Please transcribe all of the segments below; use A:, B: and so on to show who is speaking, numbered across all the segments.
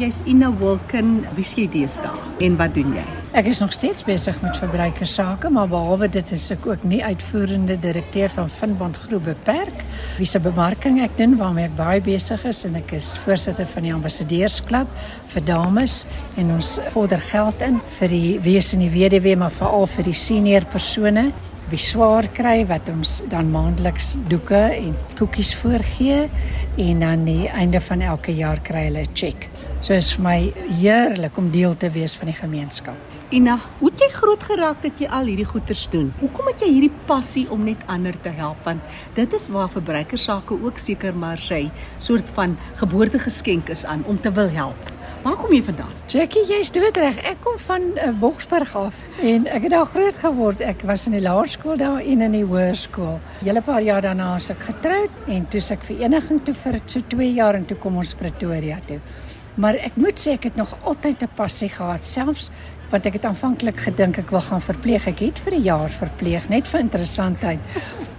A: Jy's Ina Wilken, wie sê jy deesdae en wat doen jy?
B: Ek is nog steeds besig met verbruikersake, maar behalwe dit is ek ook nie uitvoerende direkteur van Finbond Groep Beperk. Wie se bemarking ek doen waarmee ek baie besig is en ek is voorsitter van die ambassadeursklub vir dames en ons vorder geld in vir die wese en die weduwee, maar veral vir die senior persone wie swaar kry wat ons dan maandeliks doeke en koekies voorgee en dan die einde van elke jaar kry hulle 'n cheque. So is vir my heerlik om deel te wees van die gemeenskap.
A: Ina, hoe het jy groot geraak dat jy al hierdie goeders doen? Hoekom het jy hierdie passie om net ander te help? Want dit is waar verbruikersake ook seker maar sy soort van geboortegeskenk is aan om te wil help. Waar kom jy vandaan?
B: Jackie, jy's doodreg. Ek kom van uh, Boksburg af en ek het daar groot geword. Ek was in die laerskool daar en in die hoërskool. Julle paar jaar daarna is ek getroud en toe se ek vereniging toe vir so 2 jaar en toe kom ons Pretoria toe. Maar ek moet sê ek het nog altyd 'n passie gehad, selfs want ek het aanvanklik gedink ek wil gaan verpleeg. Ek het vir 'n jaar verpleeg net vir interessantheid.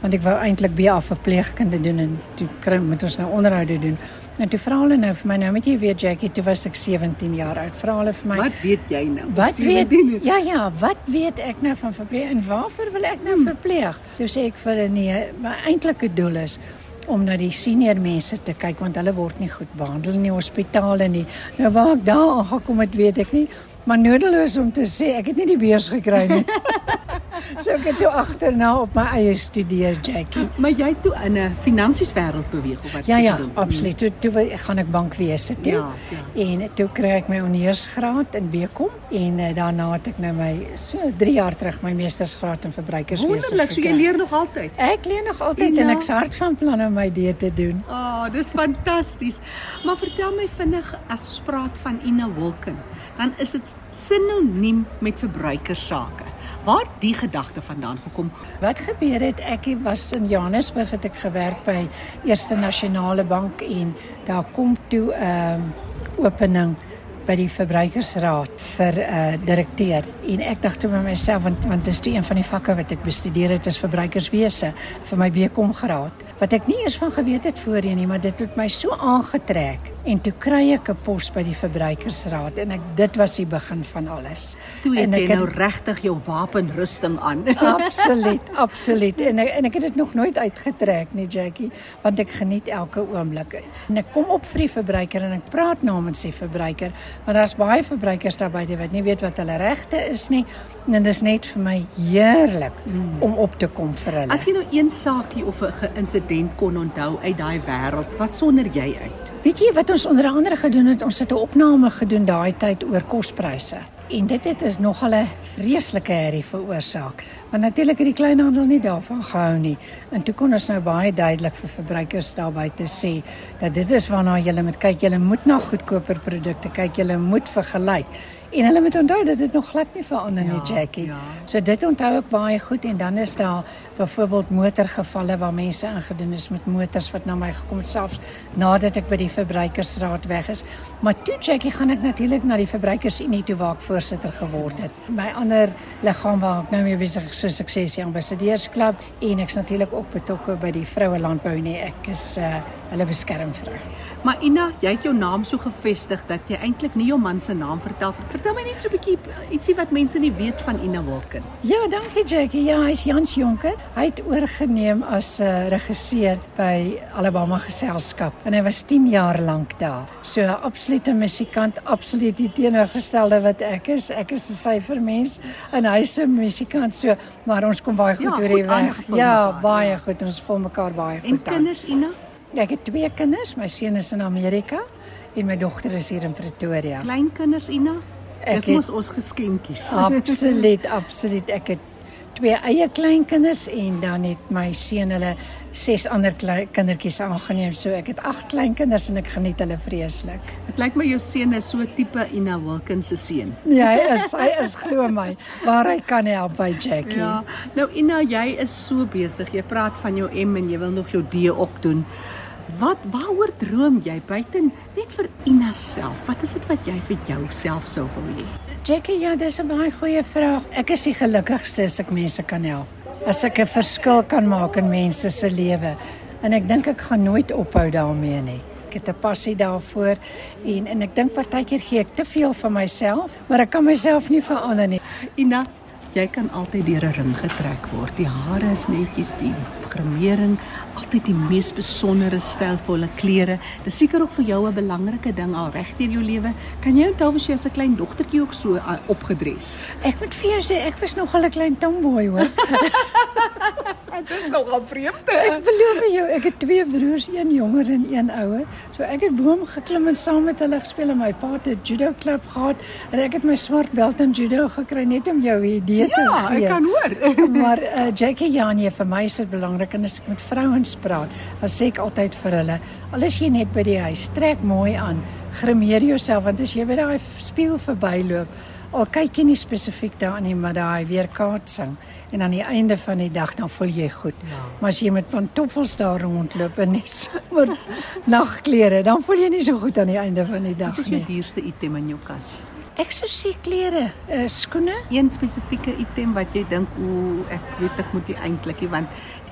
B: Want ek wou eintlik BA verpleegkunde doen en toe kry moet ons nou onderhoude doen. En toe vra hulle nou vir my nou met jy weet Jackie, toe was ek 17 jaar oud. Vra hulle vir my
A: Wat weet jy nou?
B: Wat weet
A: 17?
B: Ja ja, wat weet ek nou van verpleeg en waarvoor wil ek nou
A: Hmm.
B: verpleeg? Toe sê ek vir hulle nee, my eintlike doel is om na die senior mense te kyk want hulle word nie goed behandel in die hospitale nie. Nou waar ek daar aangekom het, weet ek nie, maar nodeloos om te sê ek het nie die beurs gekry nie. so ek het toe agterna op my eie studeer, Jackie.
A: Maar jy toe in 'n finansieswêreld beweeg of wat?
B: Ja ja, absoluut. Toe toe gaan ek bankwese toe.
A: Ja, ja.
B: En toe kry ek my honeursgraad in Bekom en uh, daarna het ek nou my so 3 jaar terug my meestersgraad in verbruikerswese.
A: Wonderlik, so jy leer nog altyd.
B: Ek leer nog altyd
A: En
B: en
A: nou-
B: ek's hard van plan om my dit te doen.
A: Ah, oh, dis fantasties. Maar vertel my vinnig as ons praat van Ina Wilken, dan is dit sinoniem met verbruikersake. Waar die gedagte vandaan gekom?
B: Wat gebeur het ek was in Johannesburg het ek gewerk by Eerste Nasionale Bank en daar kom toe 'n um, opening by die verbruikersraad vir 'n uh, direkteur en ek dink toe by myself want want dit is toe een van die vakke wat ek bestudeer het is verbruikerswese vir my BCom graad wat ek nie eers van geweet het voorheen nie maar dit het my so aangetrek en toe kry ek 'n pos by die verbruikersraad en ek dit was die begin van alles
A: Toe het
B: en ek
A: nou regtig jou wapenrusting aan.
B: Absoluut, absoluut. En ek, en ek het dit nog nooit uitgetrek nie, Jackie, want ek geniet elke oomblik. En ek kom op vir die verbruiker en ek praat namens die verbruiker, want daar's baie verbruikers daar buite wat nie weet wat hulle regte is nie. En dit is net vir my heerlik mm. om op te kom vir hulle.
A: As jy nou een saakie of 'n insident kon onthou uit daai wêreld, wat sonder jy uit?
B: Weet jy wat ons onder andere gedoen het? Ons het 'n opname gedoen daai tyd oor kospryse. En dit het is nogal 'n vreeslike herrie veroorsaak. Want natuurlik het die kleinhandel nie daarvan gehou nie. En toe kon ons nou baie duidelik vir verbruikers daar buite sê dat dit is waarna jy moet kyk. Jy moet na goedkoper produkte kyk. Jy moet vergelyk. En hulle moet onthou dat dit nog glad nie verander nie,
A: Ja,
B: Jackie.
A: ja.
B: So dit onthou ek baie goed en dan is daar byvoorbeeld motorgevalle waar mense ingedoen is met motors wat na my gekom het selfs nadat ek by die verbruikersraad weg is. Maar toe Jackie gaan ek natuurlik na die verbruikersunie toe waar ek voorsitter geword het. My ander liggaam waar ek nou mee besig is so sukses die ambassadeursklub en ek's natuurlik ook betrokke by die vroue landbou nie. Ek is uh hulle beskermvrou.
A: Maar Ina, jy het jou naam so gevestig dat jy eintlik nie jou man se naam vertel. Vertel my net so 'n bietjie ietsie wat mense nie weet van Ina Wilken.
B: Ja, dankie Jackie. Ja, hy's Jans Jonker. Hy het oorgeneem as 'n uh, regisseur by Alabama Geselskap en hy was 10 jaar lank daar. So 'n absolute musikant, absoluut die teenoorgestelde wat ek is. Ek is 'n syfermens en hy's 'n musikant. So, maar ons kom baie goed
A: Ja,
B: oor
A: goed
B: die weg.
A: aangevul
B: Ja,
A: mekaar,
B: baie
A: ja.
B: goed. Ons vul mekaar baie
A: En
B: goed aan.
A: kinders Ina?
B: Ja, ek het twee kinders. My seun is in Amerika en my dogter is hier in Pretoria.
A: Kleinkinders Ina?
B: Ek
A: Dis mos ons geskenkies.
B: Absoluut, absoluut. Ek het twee eie kleinkinders en dan het my seun hulle ses ander klein kindertjies aangeneem. So ek het agt kleinkinders en ek geniet hulle vreeslik.
A: Dit lyk my jou seun is so tipe Ina Wilken se seun.
B: Ja, hy is hy is glo my waar hy kan help by Jackie.
A: Ja. Nou Ina, jy is so besig. Jy praat van jou M en jy wil nog jou D ook doen. Wat waaroor droom jy buiten net vir Ina self? Wat is dit wat jy vir jouself sou wil hê?
B: Jackie, ja, dis 'n baie goeie vraag. Ek is die gelukkigste as ek mense kan help. As ek 'n verskil kan maak in mense se lewe. En ek dink ek gaan nooit ophou daarmee nie. ek het 'n passie daarvoor en en ek dink partykeer gee ek te veel van myself, maar ek kan myself nie verander nie.
A: Ina, jy kan altyd deur 'n ring getrek word. Die hare is netjies, die grimering, altyd die mees besondere stylvolle klere. Dis seker ook vir jou 'n belangrike ding al reg deur jou lewe. Kan jy onthou as jy as 'n klein dogtertjie ook so uh, opgedres?
B: Ek moet vir jou sê ek was nogal 'n klein tomboy hoor.
A: Dit is nogal vreemd.
B: Ek beloof jou, ek het twee broers, een jonger en een ouer. So ek het boom geklim en saam met hulle gespeel en my pa het 'n judo klub gehad en ek het my swart belt in judo gekry net om jou 'n idee te
A: Ja,
B: gee.
A: ek kan hoor.
B: maar uh, Jackie Janie vir my is dit belangrik en as ek met vrouens praat, dan sê ek altyd vir hulle, al is jy net by die huis, trek mooi aan, grimeer jouself want as jy by daai spieël verbyloop, al kyk jy nie spesifiek daarin nie, maar daai weerkaatsing en aan die einde van die dag dan voel jy goed. Ja. Maar as jy met pantoffels daar rondloop en net sommer nagklere, dan voel jy nie so goed aan die einde van die dag
A: Wat is jou
B: nie.
A: duurste item in jou kas?
B: Ek sou sê klere, uh, skoene.
A: Een spesifieke item wat jy dink, o, ek weet ek moet nie eintlik nie want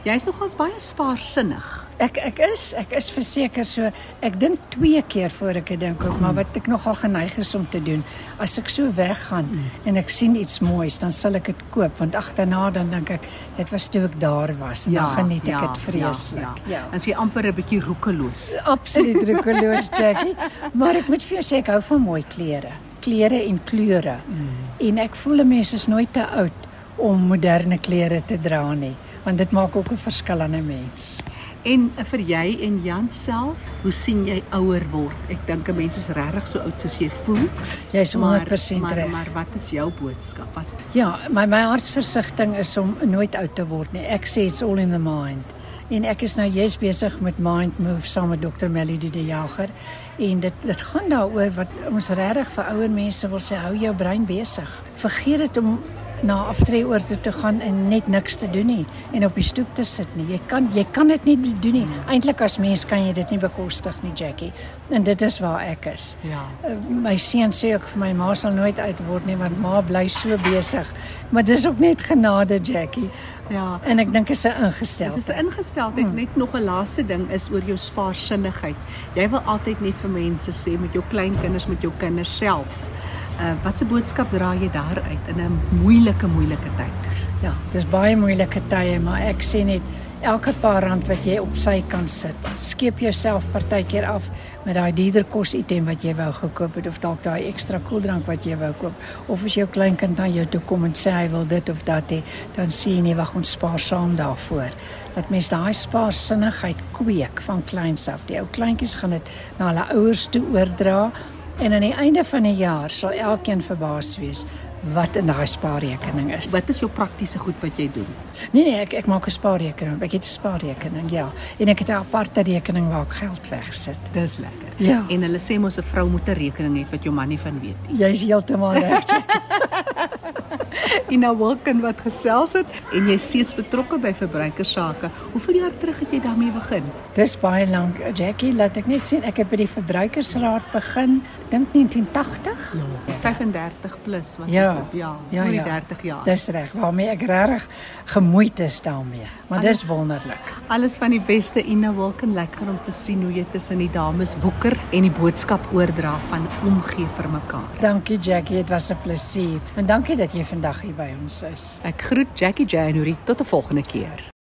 A: jy's nogals baie spaarsinnig.
B: Ek ek is ek is verseker so ek dink twee keer voor ek 'n ding koop maar wat ek nogal geneig is om te doen as ek so weggaan mm. en ek sien iets moois dan sal ek dit koop want agterna dan dink ek dit was toe ek daar was en dan geniet ek dit vreeslik.
A: Ja, ja. As jy amper 'n bietjie roekeloos.
B: Absoluut roekeloos Jackie, maar ek moet vir jou sê ek hou van mooi klere, klere en kleure. Mm. En ek voel 'n mens is nooit te oud om moderne klere te dra nie want dit maak ook 'n verskil aan 'n mens.
A: En vir jy en Jan self, hoe sien jy ouer word? Ek dink 'n mens is regtig so oud soos jy voel.
B: Jy's 100%
A: maar,
B: reg.
A: Maar wat is jou boodskap? Wat
B: Ja, my my hartsversigtiging is om nooit oud te word nie. Ek sê it's all in the mind. En ek is nou jy's besig met Mind Move saam met Dr. Melody de Jager en dit dit gaan daaroor wat ons regtig vir ouer mense wil sê hou jou brein besig. Vergeet dit om na aftreeoor toe te gaan en net niks te doen nie en op die stoep te sit nie. Jy kan jy kan dit nie doen nie. Eintlik as mens kan jy dit nie bekostig nie, Jackie. En dit is waar ek is.
A: Ja.
B: Uh, my seun sê ook vir my ma sal nooit uit word nie want ma bly so besig. Maar dis ook net genade, Jackie.
A: Ja.
B: En ek dink dit is 'n
A: Dit is
B: ingesteldheid.
A: 'n ingesteldheid. Hmm. Net nog 'n laaste ding is oor jou spaarsinnigheid. Jy wil altyd net vir mense sê met jou kleinkinders, met jou kinders self. Uh wat 'n boodskap dra jy daar uit in 'n moeilike moeilike tyd?
B: Ja, dis baie moeilike tye, maar ek sê net elke paar rand wat jy op sy kan sit, skep jouself partykeer af met daai dierder kos item wat jy wou gekoop het of dalk daai ekstra koeldrank wat jy wou koop of as jou kleinkind na jou toe kom en sê hy wil dit of dat hê, dan sê jy nee, wag ons spaar saam daarvoor. Dat mens daai spaarsinnigheid kweek van kleins af. Die ou kleintjies gaan dit na hulle ouers toe oordra en aan die einde van die jaar sal elkeen verbaas wees wat in daai spaarrekening is.
A: Wat is jou praktiese goed wat jy doen?
B: Nee nee, ek ek maak 'n spaarrekening. Ek het 'n spaarrekening, ja. En ek het 'n aparte rekening waar ek geld wegsit.
A: Dis lekker.
B: Ja.
A: En hulle sê mos 'n vrou moet 'n rekening hê wat jou man nie van weet nie.
B: Jy's heeltemal reg.
A: Ina Wilken wat gesels het en jy steeds betrokke by verbruikersake. Hoeveel jaar terug het jy daarmee begin?
B: Dis baie lank, Jackie, laat ek net sien. Ek het by die verbruikersraad begin, dink 1980.
A: Ja. Dis 35 plus, wat
B: Ja.
A: is dit? Ja,
B: Ja, ja.
A: 30 jaar.
B: Dis reg, waarmee ek regtig gemoeid is daarmee. Maar dis wonderlik.
A: Alles van die beste Ina Wilken, lekker om te sien hoe jy tussen die dames woeker en die boodskap oordra van omgee vir mekaar.
B: Dankie Jackie, dit was 'n plesier. En dankie dat jy vandag hier by ons is.
A: Ek groet Jackie January tot 'n volgende keer.